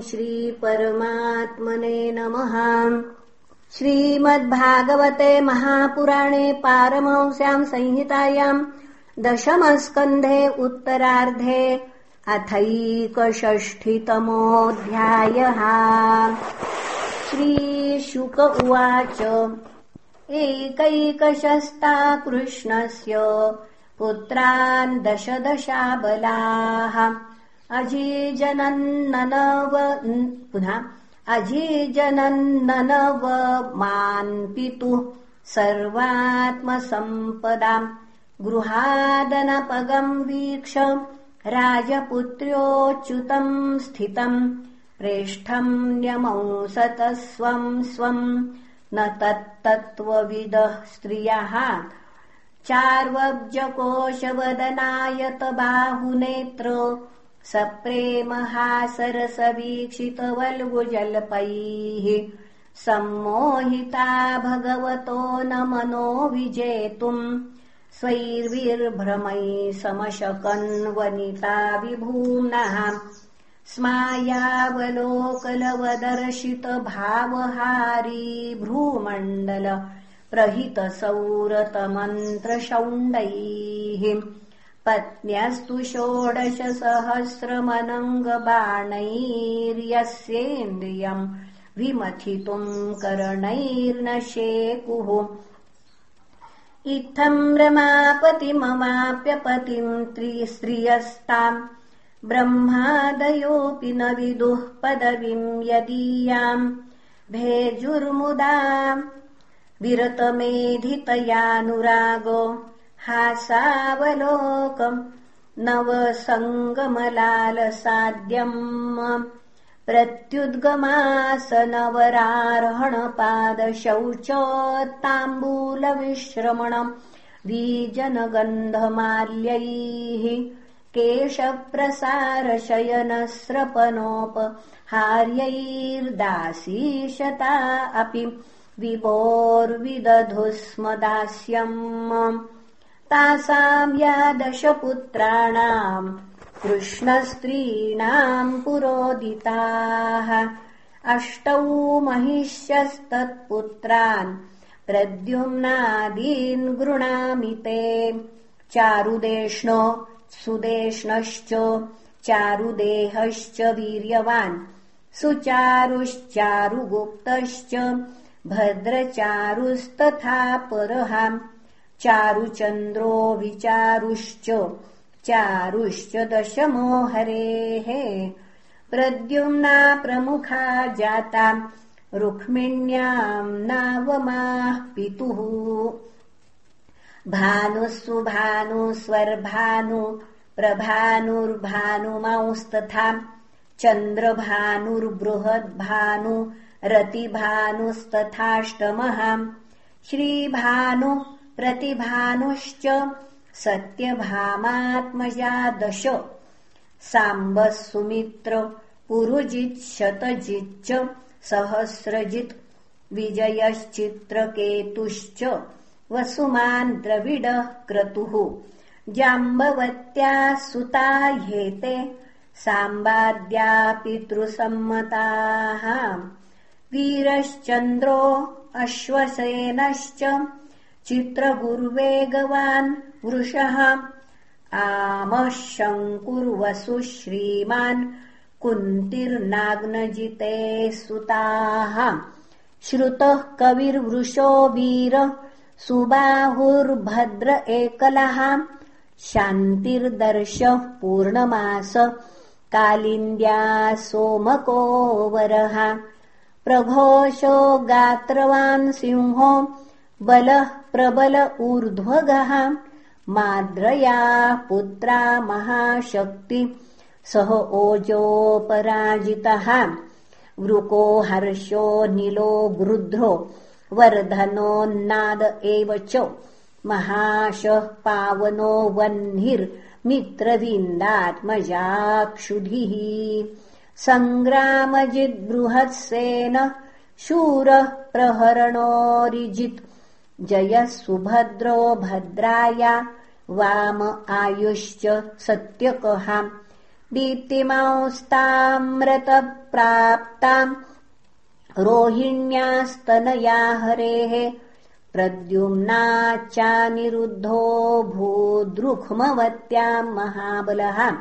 श्रीपरमात्मने नमः। श्रीमद्भागवते महापुराणे पारमंस्याम् संहितायाम् दशमस्कन्धे उत्तरार्धे अथैकषष्ठितमोऽध्यायः। श्रीशुक उवाच एकैकशस्ता कृष्णस्य पुत्रान् दश दशाबलाः अजीजनन्ननव पुनः अजीजनन्ननव मान् पितुः सर्वात्मसम्पदाम् गृहादनपगम् वीक्ष राजपुत्र्योच्युतम् स्थितम् प्रेष्ठम् न्यमंसत स्वम् स्वम् न तत्तत्त्वविदः स्त्रियः चार्वब्जकोशवदनायत बाहुनेत्र सप्रेमहासरसवीक्षितवल्गुजल्पैः सम्मोहिता भगवतो न मनो विजेतुम् स्वैर्विर्भ्रमैः समशकन् वनिता विभूम्नः स्मायावलोकलवदर्शितभावहारी भ्रूमण्डल प्रहितसौरतमन्त्रशौण्डैः पत्न्यस्तु षोडशसहस्रमनङ्गबाणैर्यस्येन्द्रियम् विमथितुम् करणैर्न शेकुः इत्थम् रमापतिममाप्यपतिम् त्रिस्त्रियस्ताम् ब्रह्मादयोऽपि न विदुः पदवीम् यदीयाम् भेजुर्मुदा विरतमेधितयानुरागो हासावलोकम् नवसङ्गमलालसाद्यम् प्रत्युद्गमासनवरार्हणपादशौचोत्ताम्बूलविश्रमणम् वीजनगन्धमाल्यैः केशप्रसारशयनस्रपनोपहार्यैर्दासीशता अपि विभोर्विदधु स्म दास्यम् तासाम् या दशपुत्राणाम् कृष्णस्त्रीणाम् पुरोदिताः। अष्टौ महिष्यस्तत्पुत्रान् प्रद्युम्नादीन् गृणामि ते। चारुदेष्णो सुदेष्णश्च चारुदेहश्च वीर्यवान्। सुचारुश्चारुगुप्तश्च भद्रचारुस्तथा परः चारुचन्द्रो विचारुश्च। चारुश्च दशमो हरेः प्रद्युम्ना प्रमुखा जाता। रुक्मिण्याम् नावमाः पितुः। भानुः सुभानुस्वर्भानु प्रभानुर्भानुमांस्तथा। चन्द्रभानुर्बृहद्भानु रतिभानुस्तथाष्टमः। श्रीभानुः प्रतिभानुश्च सत्यभामात्मजा दश। साम्बः सुमित्र पुरुजित् सहस्रजित् विजयश्चित्रकेतुश्च वसुमान् द्रविडः क्रतुः। जाम्बवत्याः सुता ह्येते साम्बाद्या पितृसम्मताः वीरश्चन्द्रो अश्वसेनश्च चित्रगुर्वेगवान् वृषः आमः शङ्कुर्वसु श्रीमान् कुन्तिर्नाग्नजिते सुताः। श्रुतः कविर्वृषो वीर सुबाहुर्भद्र एकलः। शान्तिर्दर्शः पूर्णमास कालिन्द्या सोमको वरः प्रघोषो गात्रवान् सिंहो बलः प्रबल ऊर्ध्वगः माद्रया पुत्रा महाशक्ति सह ओजोपराजितः वृको हर्षो नीलो गृध्रो वर्धनोन्नाद एव च। महाशः पावनो वह्निर्मित्रविन्दात्मजाक्षुधिः सङ्ग्रामजिद्बृहत्सेन शूरः प्रहरणोरिजित् जयः सुभद्रो भद्राया वाम आयुश्च सत्यकः दीप्तिमांस्ताम्रतप्राप्ताम् रोहिण्यास्तनया हरेः प्रद्युम्नाच्चानिरुद्धो भूद्रुक्मवत्याम् महाबलः।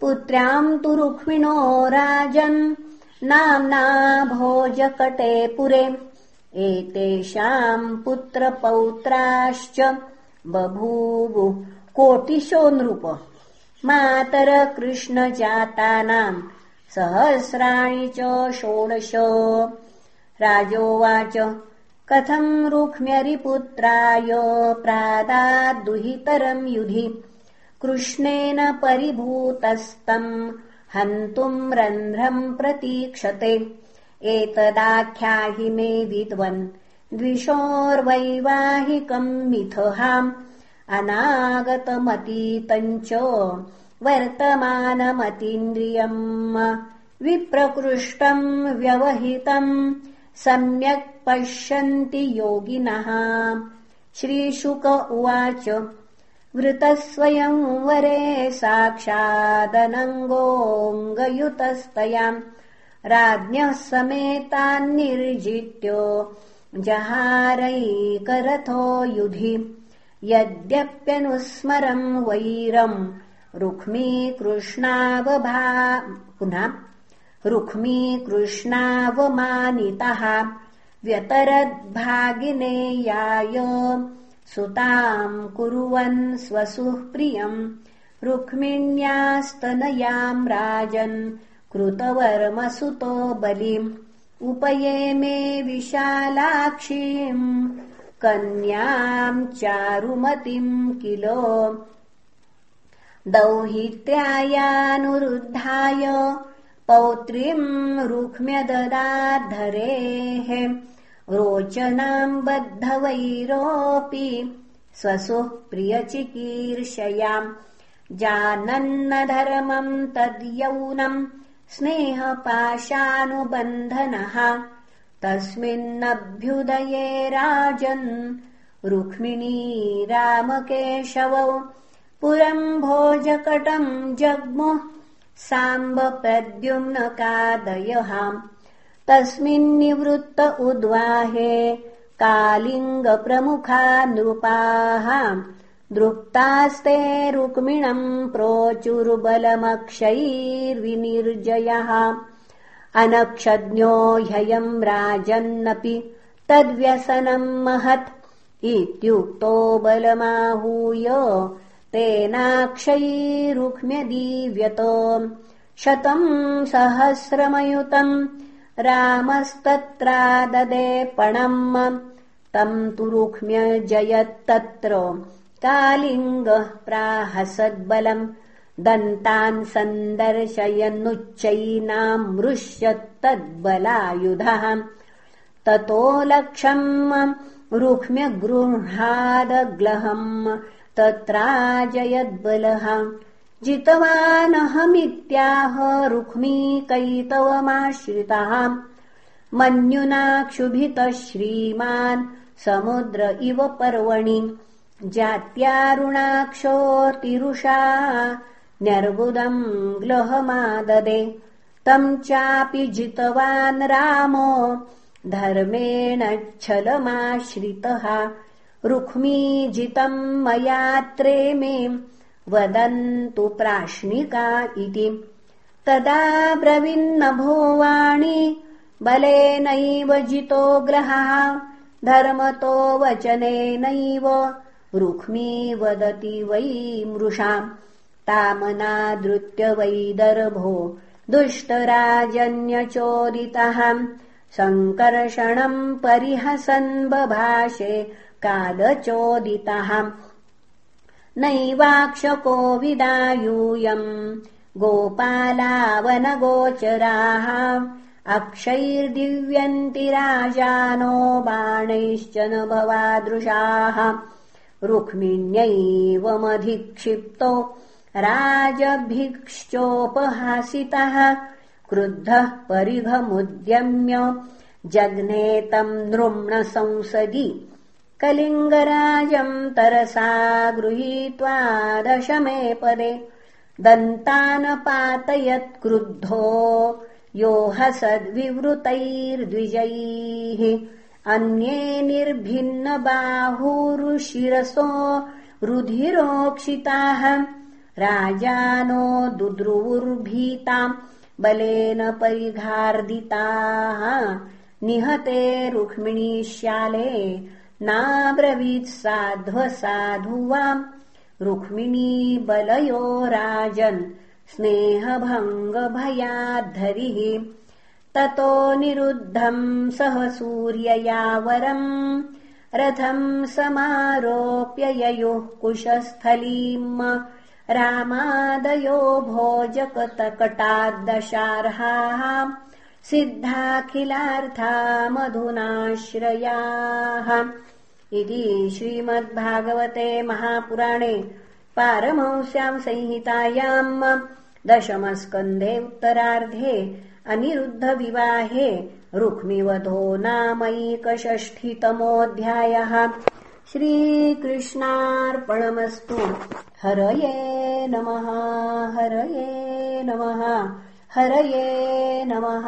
पुत्र्याम् तु रुक्मिणो राजन् नाम्ना भोजकटे पुरे एतेषाम् पुत्रपौत्राश्च बभूवु कोटिशो नृप। मातर कृष्णजातानाम् सहस्राणि च षोडश। राजोवाच कथम् रुक्म्यरिपुत्राय प्रादाद्दुहितरम् युधि? कृष्णेन परिभूतस्तम् हन्तुम् रन्ध्रम् प्रतीक्षते एतदाख्याहि मे विद्वन्। द्विषोर्वैवाहिकम् मिथहाम्। अनागतमतीतम् च वर्तमानमतीन्द्रियम्। विप्रकृष्टम् व्यवहितम् सम्यक् पश्यन्ति योगिनः। श्रीशुक उवाच। वृतस्वयंवरे साक्षादनङ्गोऽङ्गयुतस्तयाम् राज्ञः समेतान्निर्जित्यो जहारैकरथो युधि। यद्यप्यनुस्मरम् वैरम् रुक्मीकृष्णावभा पुनः रुक्मीकृष्णावमानितः व्यतरद्भागिनेयाय सुताम् कुर्वन् स्वसुः प्रियम् रुक्मिण्यास्तनयाम् राजन् कृतवर्मसुतो बलिम् उपये मे विशालाक्षीम् कन्याम् चारुमतिम् किल दौहित्र्यायानुरुद्धाय पौत्रीम् रुक्म्यददाद्धरेः रोचनाम् बद्धवैरोऽपि स्वसुः प्रियचिकीर्षयाम् जानन्न धर्मम् तद्यौनम् स्नेहपाशानुबन्धनः। तस्मिन्नभ्युदये राजन् रुक्मिणी रामकेशवौ पुरम् भोजकटम् जग्मुः साम्ब प्रद्युम्नकादयः तस्मिन्निवृत्त उद्वाहे कालिङ्गप्रमुखा नृपाः दृप्तास्ते रुक्मिणम् प्रोचुर्बलमक्षैर्विनिर्जयः। अनक्षज्ञो ह्ययम् राजन्नपि तद्व्यसनम् महत्। इत्युक्तो बलमाहूय तेनाक्षैरुक्म्यदीव्यत। शतम् सहस्रमयुतम् रामस्तत्राददे पणम्। तम् तु रुक्म्य जयत्तत्र कालिङ्गः प्राहसद्बलम्। दन्तान् सन्दर्शयन्नुच्चैनामृश्यत्तद्बलायुधः ततो लक्षम् रुक्म्य गृह्णादग्लहम् तत्राजयद्बलः। जितवानहमित्याह रुक्मीकैतवमाश्रितः। मन्युनाक्षुभितः श्रीमान् समुद्र इव पर्वणि जात्यारुणाक्षोतिरुषा न्यर्बुदम् ग्लहमाददे। तम् चापि जितवान् रामो धर्मेणच्छलमाश्रितः रुक्मी जितम् मयात्रे मे वदन्तु प्राश्निका इति। तदा ब्रविन्नभोवाणि बलेनैव जितो ग्रहः धर्मतो वचनेनैव रुक्मी वदति वै मृषाम् तामनादृत्य वैदर्भो दुष्टराजन्यचोदितः। सङ्कर्षणम् परिहसन् बभाषे कालचोदितः। नैवाक्षको विदायूयम् गोपालावनगोचराः। अक्षैर्दिव्यन्ति राजानो बाणैश्च न भवादृशाः रुक्मिण्यैवमधिक्षिप्तो राजभिक्षोपहासितः क्रुद्धः परिघमुद्यम्य जग्नेतम् नृम्णसंसदि कलिङ्गराजम् तरसा गृहीत्वा दशमे पदे दन्तानपातयत्क्रुद्धो यो हसद्विवृतैर्द्विजैः अन्ये निर्भिन्नबाहुरुशिरसो रुधिरोक्षिताः। राजानो दुद्रुवुर्भीताम् बलेन परिघार्दिताः। निहते रुक्मिणीश्याले नाब्रवीत्साध्वसाधुवाम् रुक्मिणी बलयो राजन् स्नेहभङ्गभयाद्धरिः ततो निरुद्धम् सह सूर्ययावरम्। रथम् समारोप्य ययुः कुशस्थलीम्। रामादयो भोजकतकटाद्दशार्हाः सिद्धाखिलार्था मधुनाश्रयाः इति श्रीमद्भागवते महापुराणे पारमंस्याम् संहितायाम् दशमस्कन्धे उत्तरार्धे अनिरुद्धविवाहे रुक्मिवधो नामैकषष्ठितमोऽध्यायः। श्रीकृष्णार्पणमस्तु। हरये नमः हरये नमः हरये नमः